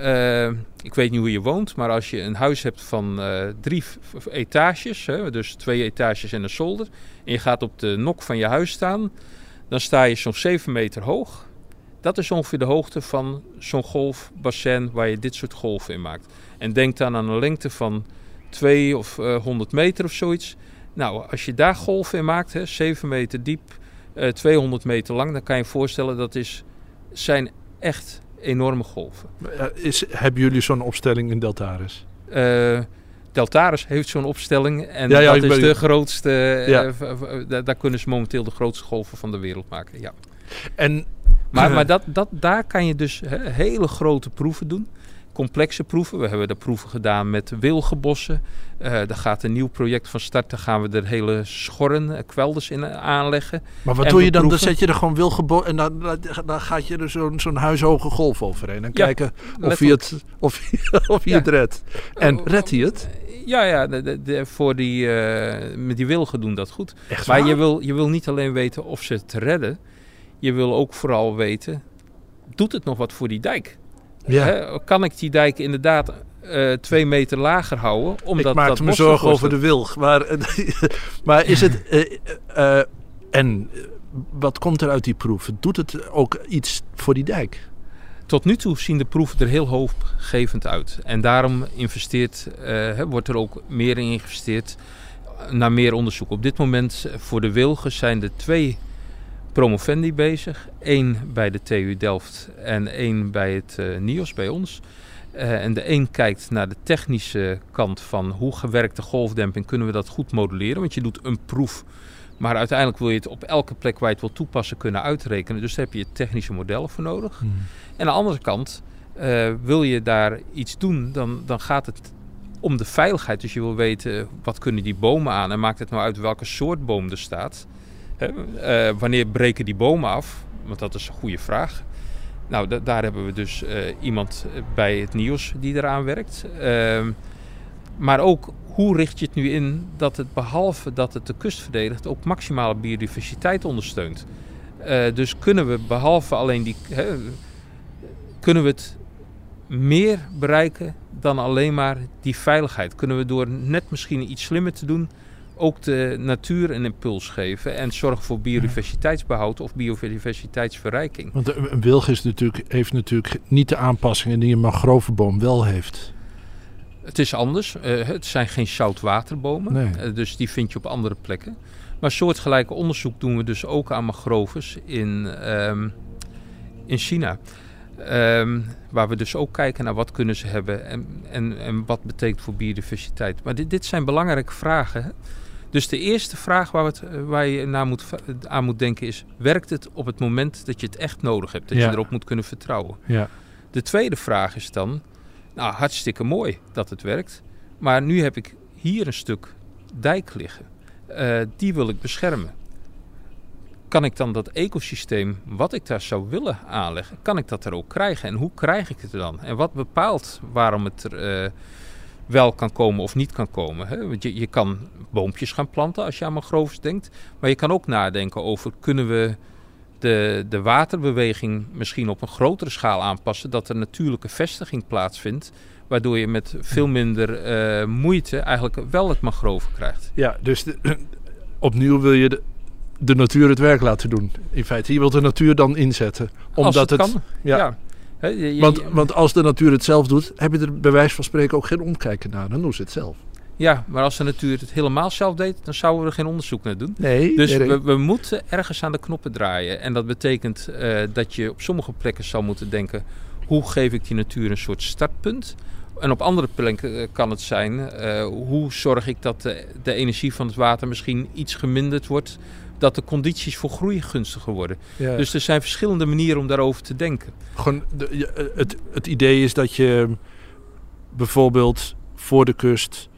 Speaker 2: uh, ik weet niet hoe je woont, maar als je een huis hebt van uh, drie etages, hè, dus twee etages en een zolder, en je gaat op de nok van je huis staan, dan sta je zo'n 7 meter hoog. Dat is ongeveer de hoogte van zo'n golfbassin waar je dit soort golven in maakt. En denk dan aan een lengte van 2 of uh, eh, 100 meter of zoiets. Nou, als je daar golven in maakt, hè, 7 meter diep, uh, eh, 200 meter lang, dan kan je je voorstellen dat is, zijn echt enorme golven.
Speaker 1: Is, hebben jullie zo'n opstelling in Deltaris?
Speaker 2: Uh, Deltaris heeft zo'n opstelling en ja, ja, dat is de grootste. Ja. daar kunnen ze momenteel de grootste golven van de wereld maken. Ja. En, maar maar dat, dat, daar kan je dus hele grote proeven doen complexe proeven. We hebben de proeven gedaan met wilgenbossen. Uh, daar gaat een nieuw project van start. Daar gaan we er hele schorren, eh, kwelders in aanleggen.
Speaker 1: Maar wat doe je dan? Dan zet je er gewoon wilgenbossen en dan, dan gaat je er zo'n zo'n huishoge golf overheen. En kijken of je het, of, of je het redt. En oh, redt hij het?
Speaker 2: Ja, ja de, de, voor die, uh, met die wilgen doen dat goed. Echt maar je wil, je wil niet alleen weten of ze het redden. Je wil ook vooral weten, doet het nog wat voor die dijk? Ja. kan ik die dijk inderdaad uh, twee meter lager houden?
Speaker 1: Omdat ik maak me zorgen over de wilg. Maar, maar is het... Uh, en wat komt er uit die proef? Doet het ook iets voor die dijk?
Speaker 2: Tot nu toe zien de proeven er heel hoopgevend uit. En daarom investeert, uh, wordt er ook meer in geïnvesteerd naar meer onderzoek. Op dit moment voor de wilgen zijn er twee promovendi bezig. Eén bij de TU Delft en één bij het uh, NIOS, bij ons. Uh, en de een kijkt naar de technische kant van hoe gewerkte golfdemping kunnen we dat goed modelleren. Want je doet een proef, maar uiteindelijk wil je het op elke plek waar je het wil toepassen kunnen uitrekenen. Dus daar heb je technische modellen voor nodig. Hmm. En aan de andere kant, uh, wil je daar iets doen, dan, dan gaat het om de veiligheid. Dus je wil weten wat kunnen die bomen aan en maakt het nou uit welke soort boom er staat. Uh, wanneer breken die bomen af? Want dat is een goede vraag. Nou, da- daar hebben we dus eh, iemand bij het NIOS die eraan werkt. Ehm, maar ook hoe richt je het nu in dat het behalve dat het de kust verdedigt, ook maximale biodiversiteit ondersteunt. Eh, dus kunnen we behalve alleen die. hè, kunnen we het meer bereiken dan alleen maar die veiligheid? Kunnen we door net misschien iets slimmer te doen ook de natuur een impuls geven en zorgen voor biodiversiteitsbehoud of biodiversiteitsverrijking?
Speaker 1: Want een een wilg is natuurlijk, heeft natuurlijk niet de aanpassingen die een mangroveboom wel heeft.
Speaker 2: Het is anders. Eh, het zijn geen zoutwaterbomen.
Speaker 1: Nee.
Speaker 2: Eh, dus die vind je op andere plekken. Maar soortgelijke onderzoek doen we dus ook aan mangroves in, ehm, in China. Ehm, waar we dus ook kijken naar wat kunnen ze hebben en, en, en wat betekent voor biodiversiteit. Maar dit, dit zijn belangrijke vragen. Dus de eerste vraag waar, het, eh, waar je naar moet, aan moet denken is... werkt het op het moment dat je het echt nodig hebt? Dat
Speaker 1: Ja.
Speaker 2: je erop moet kunnen vertrouwen.
Speaker 1: Ja.
Speaker 2: De tweede vraag is dan, nou hartstikke mooi dat het werkt, maar nu heb ik hier een stuk dijk liggen. Eh, die wil ik beschermen. Kan ik dan dat ecosysteem wat ik daar zou willen aanleggen, kan ik dat er ook krijgen? En hoe krijg ik het dan? En wat bepaalt waarom het er eh, wel kan komen of niet kan komen? Hè? Want je, je kan boompjes gaan planten als je aan mangroves denkt, maar je kan ook nadenken over kunnen we de, de waterbeweging misschien op een grotere schaal aanpassen, dat er natuurlijke vestiging plaatsvindt, waardoor je met veel minder eh, moeite eigenlijk wel het mangrove krijgt.
Speaker 1: Ja, dus de- opnieuw wil je de, de natuur het werk laten doen. In feite, je wilt de natuur dan inzetten. Omdat
Speaker 2: Als het,
Speaker 1: het,
Speaker 2: kan.
Speaker 1: ja.
Speaker 2: Ja. Hè, je- je-
Speaker 1: Want, want als de natuur het zelf doet, heb je er bij wijze van spreken ook geen omkijken naar. Dan doen ze het zelf.
Speaker 2: ja, maar als de natuur het helemaal zelf deed, dan zouden we er geen onderzoek naar doen.
Speaker 1: Nee,
Speaker 2: Dus
Speaker 1: nee, nee.
Speaker 2: we, we moeten ergens aan de knoppen draaien. En dat betekent eh, dat je op sommige plekken zal moeten denken: hoe geef ik die natuur een soort startpunt? En op andere plekken eh, kan het zijn: eh, hoe zorg ik dat de, de energie van het water misschien iets geminderd wordt? Dat de condities voor groei gunstiger worden.
Speaker 1: Ja.
Speaker 2: Dus er zijn verschillende manieren om daarover te denken.
Speaker 1: Gewoon de, eh, het, het idee is dat je bijvoorbeeld voor de kust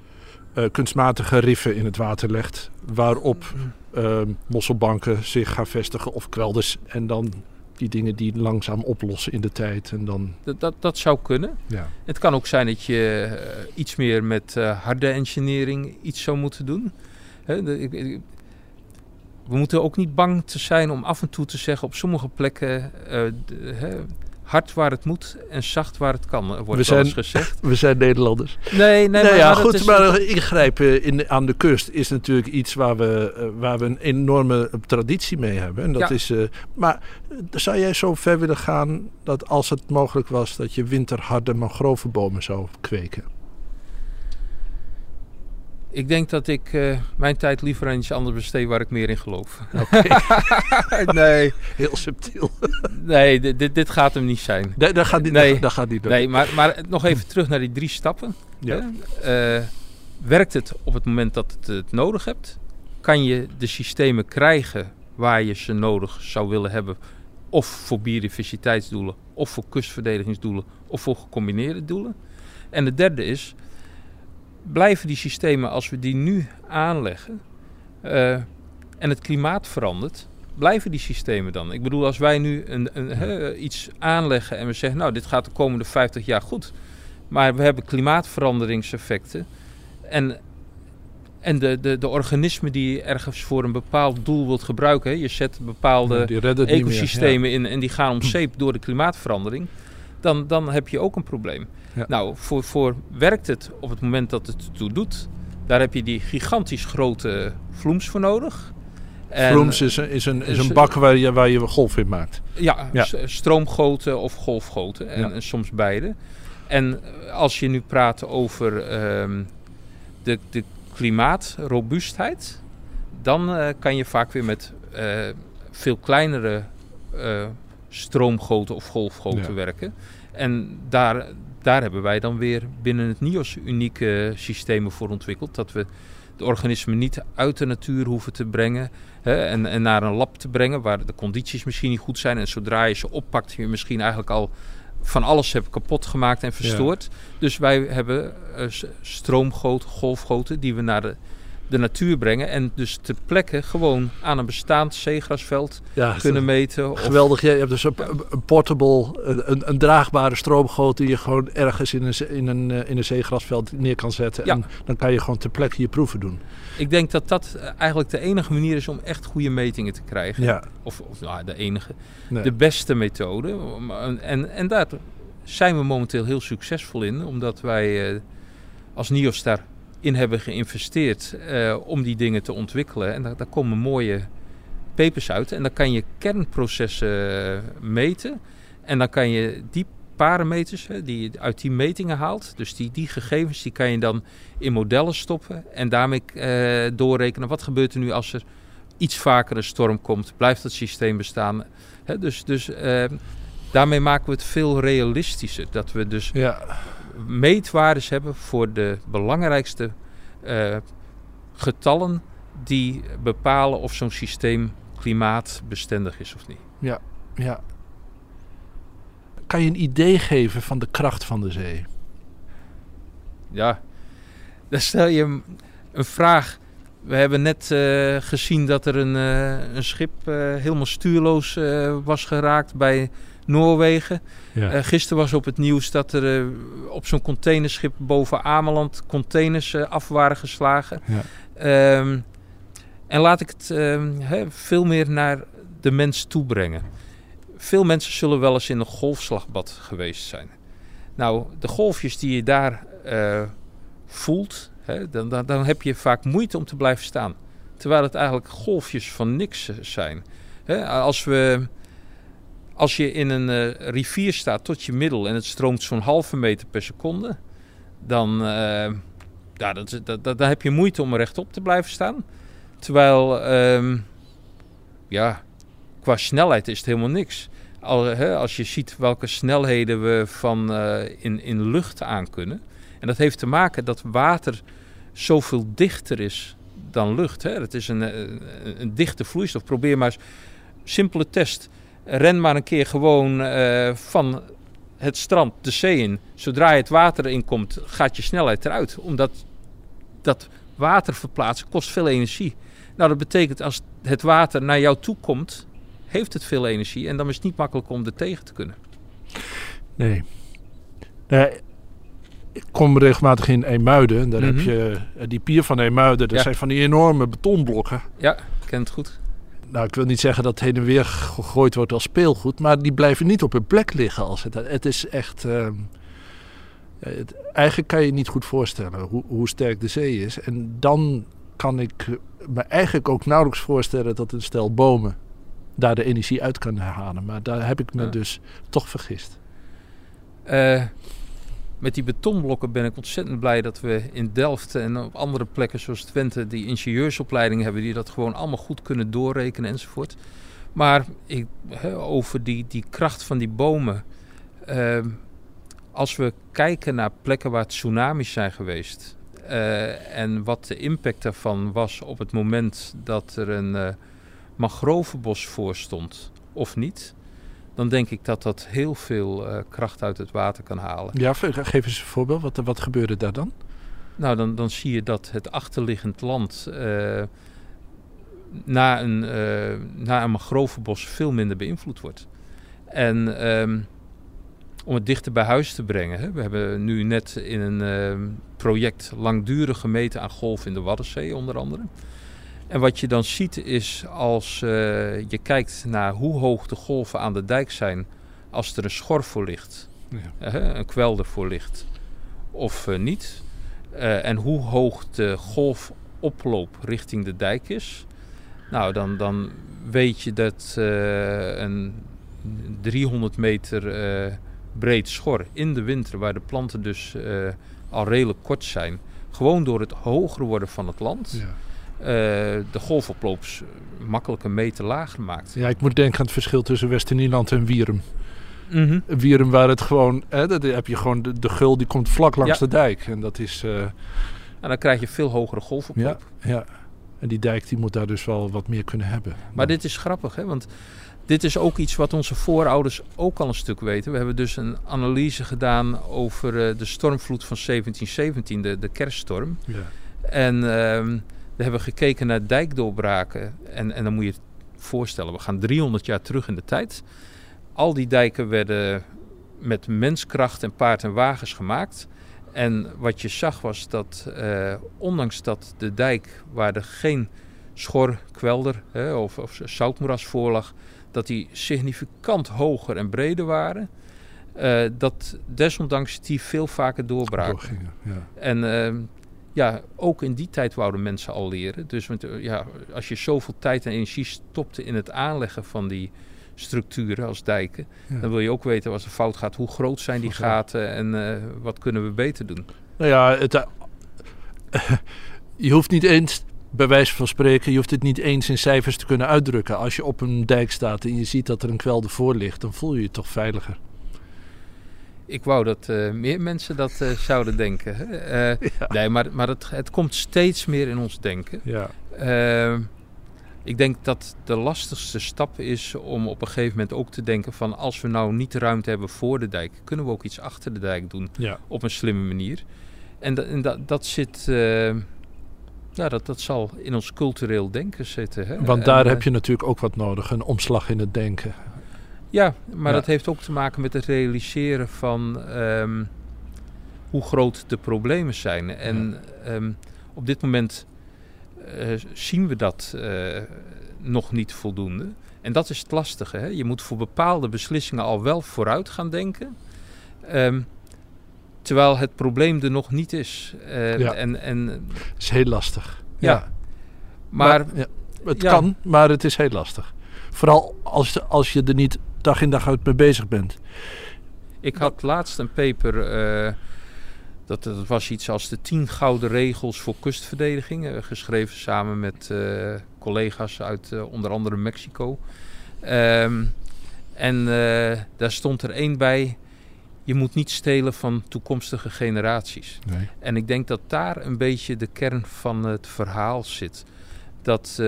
Speaker 1: eh, kunstmatige riffen in het water legt. Waarop eh, mosselbanken zich gaan vestigen of kwelders. En dan die dingen die langzaam oplossen in de tijd. En dan,
Speaker 2: Dat, dat, dat zou kunnen.
Speaker 1: ja.
Speaker 2: Het kan ook zijn dat je iets meer met harde engineering iets zou moeten doen. De- ik- we moeten ook niet bang te zijn om af en toe te zeggen op sommige plekken eh, de- hè, hard waar het moet en zacht waar het kan, eh, wordt
Speaker 1: We zijn-
Speaker 2: gezegd.
Speaker 1: We zijn Nederlanders.
Speaker 2: Nee, nee,
Speaker 1: Nee,
Speaker 2: maar,
Speaker 1: ja, goed,
Speaker 2: is-
Speaker 1: maar ingrijpen in, aan de kust is natuurlijk iets waar we, eh, waar we een enorme traditie mee hebben. En dat
Speaker 2: Ja.
Speaker 1: is, eh, maar eh, zou jij zo ver willen gaan dat als het mogelijk was dat je winterharde mangrovebomen zou kweken?
Speaker 2: Ik denk dat ik eh, mijn tijd liever aan iets anders besteed waar ik meer in geloof. nee,
Speaker 1: Heel subtiel.
Speaker 2: nee dit, dit, dit gaat hem niet zijn.
Speaker 1: Nee, dat gaat niet.
Speaker 2: Nee.
Speaker 1: dat gaat niet.
Speaker 2: Nee, maar, maar nog even terug naar die drie stappen.
Speaker 1: Ja.
Speaker 2: Eh, werkt het op het moment dat het het nodig hebt? Kan je de systemen krijgen waar je ze nodig zou willen hebben? Of voor biodiversiteitsdoelen, of voor kustverdedigingsdoelen, of voor gecombineerde doelen? En de derde is, blijven die systemen als we die nu aanleggen eh, en het klimaat verandert, blijven die systemen dan? Ik bedoel, als wij nu een, een, iets aanleggen en we zeggen, nou, dit gaat de komende 50 jaar goed. Maar we hebben klimaatveranderingseffecten. En, en de, de, de organismen die je ergens voor een bepaald doel wilt gebruiken. Je zet bepaalde
Speaker 1: meer,
Speaker 2: ecosystemen in en die gaan om zeep door de klimaatverandering. Dan, dan heb je ook een probleem.
Speaker 1: Ja.
Speaker 2: Nou, voor, voor werkt het op het moment dat het toe doet. Daar heb je die gigantisch grote vloems voor nodig. En-
Speaker 1: Vloems is een, is een, is een bak waar je, waar je golf in maakt.
Speaker 2: Ja, stroomgoten of golfgoten. En,
Speaker 1: Ja.
Speaker 2: en soms beide. En als je nu praat over ehm, de, de klimaatrobuustheid, dan eh, kan je vaak weer met eh, veel kleinere eh, stroomgoten of golfgoten
Speaker 1: Ja.
Speaker 2: werken. En daar, daar hebben wij dan weer binnen het NIOS unieke systemen voor ontwikkeld. Dat we de organismen niet uit de natuur hoeven te brengen hè, en, en naar een lab te brengen waar de condities misschien niet goed zijn. En zodra je ze oppakt, je misschien eigenlijk al van alles hebt kapot gemaakt en verstoord. Dus wij hebben eh, stroomgoten, golfgoten, die we naar de de natuur brengen. En dus ter plekke gewoon aan een bestaand zeegrasveld
Speaker 1: Ja,
Speaker 2: kunnen meten. Of,
Speaker 1: Geweldig. Je hebt dus een, een portable, een, een draagbare stroomgoot die je gewoon ergens in een, in een, eh, in een zeegrasveld neer kan zetten.
Speaker 2: Ja.
Speaker 1: En dan kan je gewoon ter plekke je proeven doen.
Speaker 2: Ik denk dat dat eh, eigenlijk de enige manier is om echt goede metingen te krijgen.
Speaker 1: Ja.
Speaker 2: Of, of nou, de enige.
Speaker 1: Nee.
Speaker 2: De beste methode. Om- En, en daar zijn we momenteel heel succesvol in. Omdat wij eh, als NIOS daarin hebben geïnvesteerd eh, om die dingen te ontwikkelen. En daar, daar komen mooie papers uit. En dan kan je kernprocessen meten. En dan kan je die parameters hè, die je uit die metingen haalt. Dus die, die gegevens die kan je dan in modellen stoppen. En daarmee eh, doorrekenen wat gebeurt er nu als er iets vaker een storm komt. Blijft het systeem bestaan? Hè, dus dus eh, daarmee maken we het veel realistischer. Dat we dus
Speaker 1: Ja.
Speaker 2: Meetwaardes hebben voor de belangrijkste eh, getallen die bepalen of zo'n systeem klimaatbestendig is of niet.
Speaker 1: ja. Kan je een idee geven van de kracht van de zee?
Speaker 2: Ja, dan stel je een vraag. We hebben net eh, gezien dat er een, eh, een schip helemaal stuurloos was geraakt bij Noorwegen.
Speaker 1: Ja.
Speaker 2: Eh, gisteren was op het nieuws dat er eh, op zo'n containerschip boven Ameland containers eh, af waren geslagen.
Speaker 1: Ja.
Speaker 2: Ehm, en laat ik het ehm, veel meer naar de mens toe brengen. Veel mensen zullen wel eens in een golfslagbad geweest zijn. Nou, de golfjes die je daar voelt, dan, dan, dan heb je vaak moeite om te blijven staan. Terwijl het eigenlijk golfjes van niks zijn. Als, we, als je in een eh, rivier staat tot je middel en het stroomt zo'n halve meter per seconde, dan, eh, ja, dat, dat, heb je moeite om rechtop te blijven staan. Terwijl, ehm, ja, qua snelheid is het helemaal niks. Al, hè, als je ziet welke snelheden we van eh, in, in lucht aan kunnen. En dat heeft te maken dat water zoveel dichter is dan lucht. Hè. Het is een, een, een dichte vloeistof. Probeer maar eens, simpele test. Ren maar een keer gewoon eh, van het strand de zee in. Zodra je het water erin komt, gaat je snelheid eruit. Omdat dat water verplaatsen kost veel energie. Nou, dat betekent als het water naar jou toe komt, heeft het veel energie. En dan is het niet makkelijk om er tegen te kunnen.
Speaker 1: Nee. Nee, ik kom regelmatig in Eemuiden. En daar
Speaker 2: Mhm.
Speaker 1: heb je eh, die pier van Eemuiden. Dat
Speaker 2: Ja.
Speaker 1: zijn van die enorme betonblokken.
Speaker 2: Ja, ik ken het goed.
Speaker 1: Nou, ik wil niet zeggen dat heen en weer gegooid wordt als speelgoed. Maar die blijven niet op hun plek liggen. Als het, het is echt... ehm, het, eigenlijk kan je je niet goed voorstellen hoe, hoe sterk de zee is. En dan kan ik me eigenlijk ook nauwelijks voorstellen dat een stel bomen daar de energie uit kan halen. Maar daar heb ik me
Speaker 2: Ja.
Speaker 1: dus toch vergist.
Speaker 2: Eh, met die betonblokken ben ik ontzettend blij dat we in Delft en op andere plekken zoals Twente die ingenieursopleiding hebben die dat gewoon allemaal goed kunnen doorrekenen enzovoort. Maar ik, over die, die kracht van die bomen. eh, als we kijken naar plekken waar tsunamis zijn geweest eh, en wat de impact daarvan was op het moment dat er een eh mangrovenbos voor stond of niet, dan denk ik dat dat heel veel eh, kracht uit het water kan halen.
Speaker 1: Ja, ge- geef eens een voorbeeld. Wat, wat gebeurde daar dan?
Speaker 2: Nou, dan, dan zie je dat het achterliggend land eh, na, een, eh na een mangrovenbos veel minder beïnvloed wordt. En ehm, om het dichter bij huis te brengen, hè, we hebben nu net in een project langdurig gemeten aan golven in de Waddenzee onder andere. En wat je dan ziet is als eh, je kijkt naar hoe hoog de golven aan de dijk zijn als er een schor voor ligt,
Speaker 1: Ja.
Speaker 2: eh, een kwelder voor ligt of eh, niet. En hoe hoog de golfoploop richting de dijk is. Nou, dan, dan weet je dat een 300 meter breed schor in de winter, waar de planten dus al redelijk kort zijn, gewoon door het hoger worden van het land,
Speaker 1: Ja.
Speaker 2: Eh, de golfoploop s- makkelijk een meter lager maakt.
Speaker 1: ja, ik moet denken aan het verschil tussen Westernieland en Wierum.
Speaker 2: Mhm.
Speaker 1: Wierum waar het gewoon, hè, dat heb je gewoon de, de gul die komt vlak langs
Speaker 2: Ja.
Speaker 1: de dijk. En dat is, eh,
Speaker 2: En dan krijg je veel hogere golfoploop.
Speaker 1: ja, ja. En die dijk die moet daar dus wel wat meer kunnen hebben.
Speaker 2: Maar dit is grappig, hè? want dit is ook iets wat onze voorouders ook al een stuk weten. We hebben dus een analyse gedaan over eh, de stormvloed van 1717, de, de kerststorm.
Speaker 1: Ja.
Speaker 2: En ehm, We hebben gekeken naar dijkdoorbraken. En, en dan moet je het voorstellen, we gaan 300 jaar terug in de tijd. Al die dijken werden met menskracht en paard en wagens gemaakt. En wat je zag was dat, eh, ondanks dat de dijk, waar er geen schor, kwelder hè, of, of zoutmoeras voor lag, dat die significant hoger en breder waren. Uh, dat desondanks die veel vaker doorbraken. ja. En uh, ja, ook in die tijd wouden mensen al leren. Dus eh, ja, als je zoveel tijd en energie stopte in het aanleggen van die structuren als dijken, dan wil je ook weten als er fout gaat, hoe groot zijn die gaten en uh, wat kunnen we beter doen.
Speaker 1: Nou ja, het, je hoeft niet eens bij wijze van spreken, je hoeft het niet eens in cijfers te kunnen uitdrukken. Als je op een dijk staat en je ziet dat er een kwelder voor ligt, dan voel je je toch veiliger.
Speaker 2: Ik wou dat uh, meer mensen dat uh, zouden denken. Uh, ja. Nee, maar, maar het, het, komt steeds meer in ons denken. Ja. Ik denk dat de lastigste stap is om op een gegeven moment ook te denken van als we nou niet de ruimte hebben voor de dijk, kunnen we ook iets achter de dijk doen ja. op een slimme manier. En, en dat, dat zit ja, dat, dat zal in ons cultureel denken zitten. Hè?
Speaker 1: Want daar heb je natuurlijk ook wat nodig, een omslag in het denken.
Speaker 2: Ja, maar dat heeft ook te maken met het realiseren van um, hoe groot de problemen zijn. En ja. um, op dit moment uh, zien we dat uh, nog niet voldoende. En dat is het lastige. Hè? Je moet voor bepaalde beslissingen al wel vooruit gaan denken. Um, terwijl het probleem er nog niet is. Uh,
Speaker 1: ja.
Speaker 2: en, en,
Speaker 1: het is heel lastig. Ja. ja. Maar, maar ja, het kan, maar het is heel lastig. Vooral als, als je er niet dag in dag uit mee bezig bent.
Speaker 2: Ik had laatst een paper, uh, dat, dat was iets als de 10 gouden regels voor kustverdediging, uh, geschreven samen met uh, collega's uit onder andere Mexico. Um, en daar stond er één bij, je moet niet stelen van toekomstige generaties. Nee. En ik denk dat daar een beetje de kern van het verhaal zit. Dat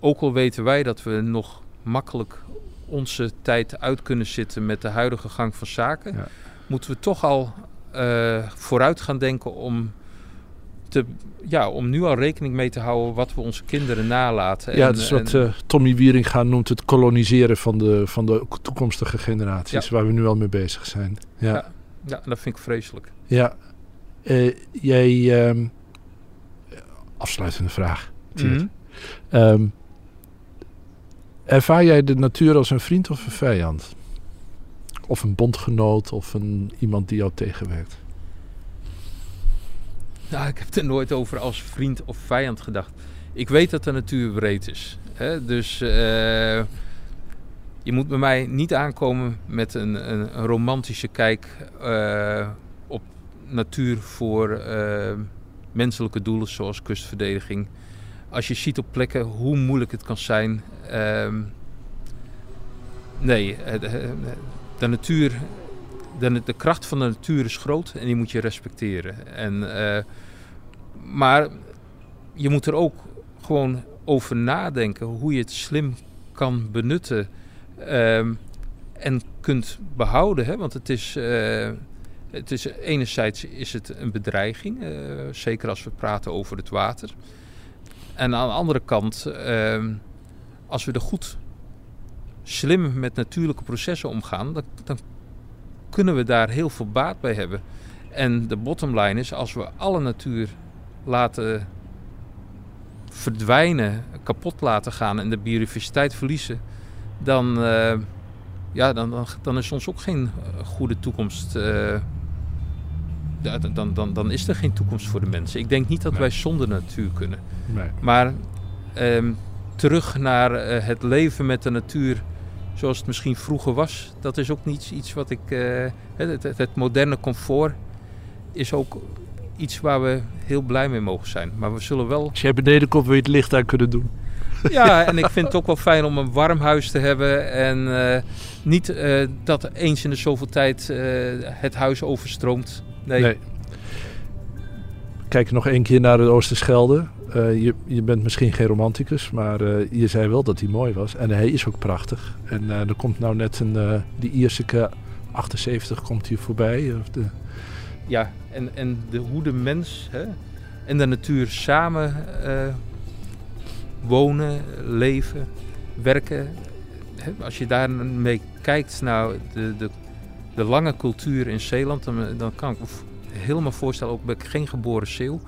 Speaker 2: ook al weten wij dat we nog makkelijk onze tijd uit kunnen zitten met de huidige gang van zaken, ja. moeten we toch al uh, vooruit gaan denken om, te, ja, om nu al rekening mee te houden wat we onze kinderen nalaten.
Speaker 1: Ja, en, dat is wat uh, Tommy Wieringa noemt het koloniseren van de, van de toekomstige generaties, ja. waar we nu al mee bezig zijn. Ja,
Speaker 2: ja, ja dat vind ik vreselijk.
Speaker 1: Ja, uh, jij, um, afsluitende vraag. Mm -hmm. um, Ervaar jij de natuur als een vriend of een vijand? Of een bondgenoot of een, iemand die jou tegenwerkt?
Speaker 2: Nou, ik heb er nooit over als vriend of vijand gedacht. Ik weet dat de natuur breed is. Hè? Dus uh, je moet bij mij niet aankomen met een, een, romantische kijk uh, op natuur voor uh, menselijke doelen zoals kustverdediging als je ziet op plekken hoe moeilijk het kan zijn. Uh, nee, de, de natuur, de, de, kracht van de natuur is groot en die moet je respecteren. En, uh, maar je moet er ook gewoon over nadenken hoe je het slim kan benutten uh, en kunt behouden. Hè? Want het is, het is enerzijds is het een bedreiging, zeker als we praten over het water. En aan de andere kant, uh, als we er goed slim met natuurlijke processen omgaan, dan, dan, kunnen we daar heel veel baat bij hebben. En de bottom line is, als we alle natuur laten verdwijnen, kapot laten gaan en de biodiversiteit verliezen, dan, uh, ja, dan, dan, dan, is ons ook geen goede toekomst. Uh, dan, dan, dan is er geen toekomst voor de mensen. Ik denk niet dat nee. wij zonder natuur kunnen. Nee. Maar um, terug naar uh, het leven met de natuur zoals het misschien vroeger was, dat is ook niet iets wat ik. Uh, het, het, het, moderne comfort is ook iets waar we heel blij mee mogen zijn. Maar we zullen wel.
Speaker 1: Als jij beneden komt, wil je het licht aan kunnen doen.
Speaker 2: Ja, en ik vind het ook wel fijn om een warm huis te hebben. En uh, niet uh, dat eens in de zoveel tijd uh, het huis overstroomt. Nee. nee.
Speaker 1: Kijk nog één keer naar het Oosterschelde. Uh, je, je bent misschien geen romanticus, maar uh, je zei wel dat hij mooi was. En hij is ook prachtig. En uh, er komt nou net een, die Ierseke 78 komt hier voorbij. Of de...
Speaker 2: Ja, en, en de, hoe de mens hè, en de natuur samen wonen, leven, werken. Als je daar mee kijkt naar de, de, de lange cultuur in Zeeland, dan, dan kan ik me helemaal voorstellen, ook ben ik geen geboren Zeeuw,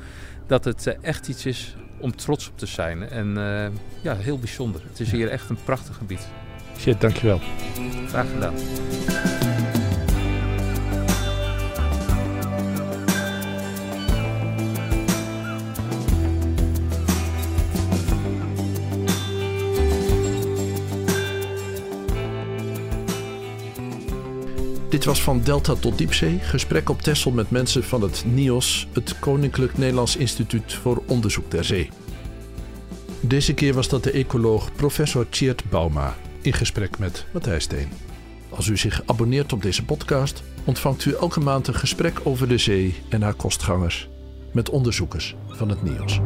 Speaker 2: dat het echt iets is om trots op te zijn. En uh, ja, heel bijzonder. Het is hier echt een prachtig gebied.
Speaker 1: Shit, dankjewel.
Speaker 2: Graag gedaan.
Speaker 1: Was van Delta tot Diepzee. Gesprek op Texel met mensen van het NIOS, het Koninklijk Nederlands Instituut voor Onderzoek der Zee. Deze keer was dat de ecoloog professor Tjeerd Bauma in gesprek met Matthijs Steen. Als u zich abonneert op deze podcast, ontvangt u elke maand een gesprek over de zee en haar kostgangers met onderzoekers van het NIOS.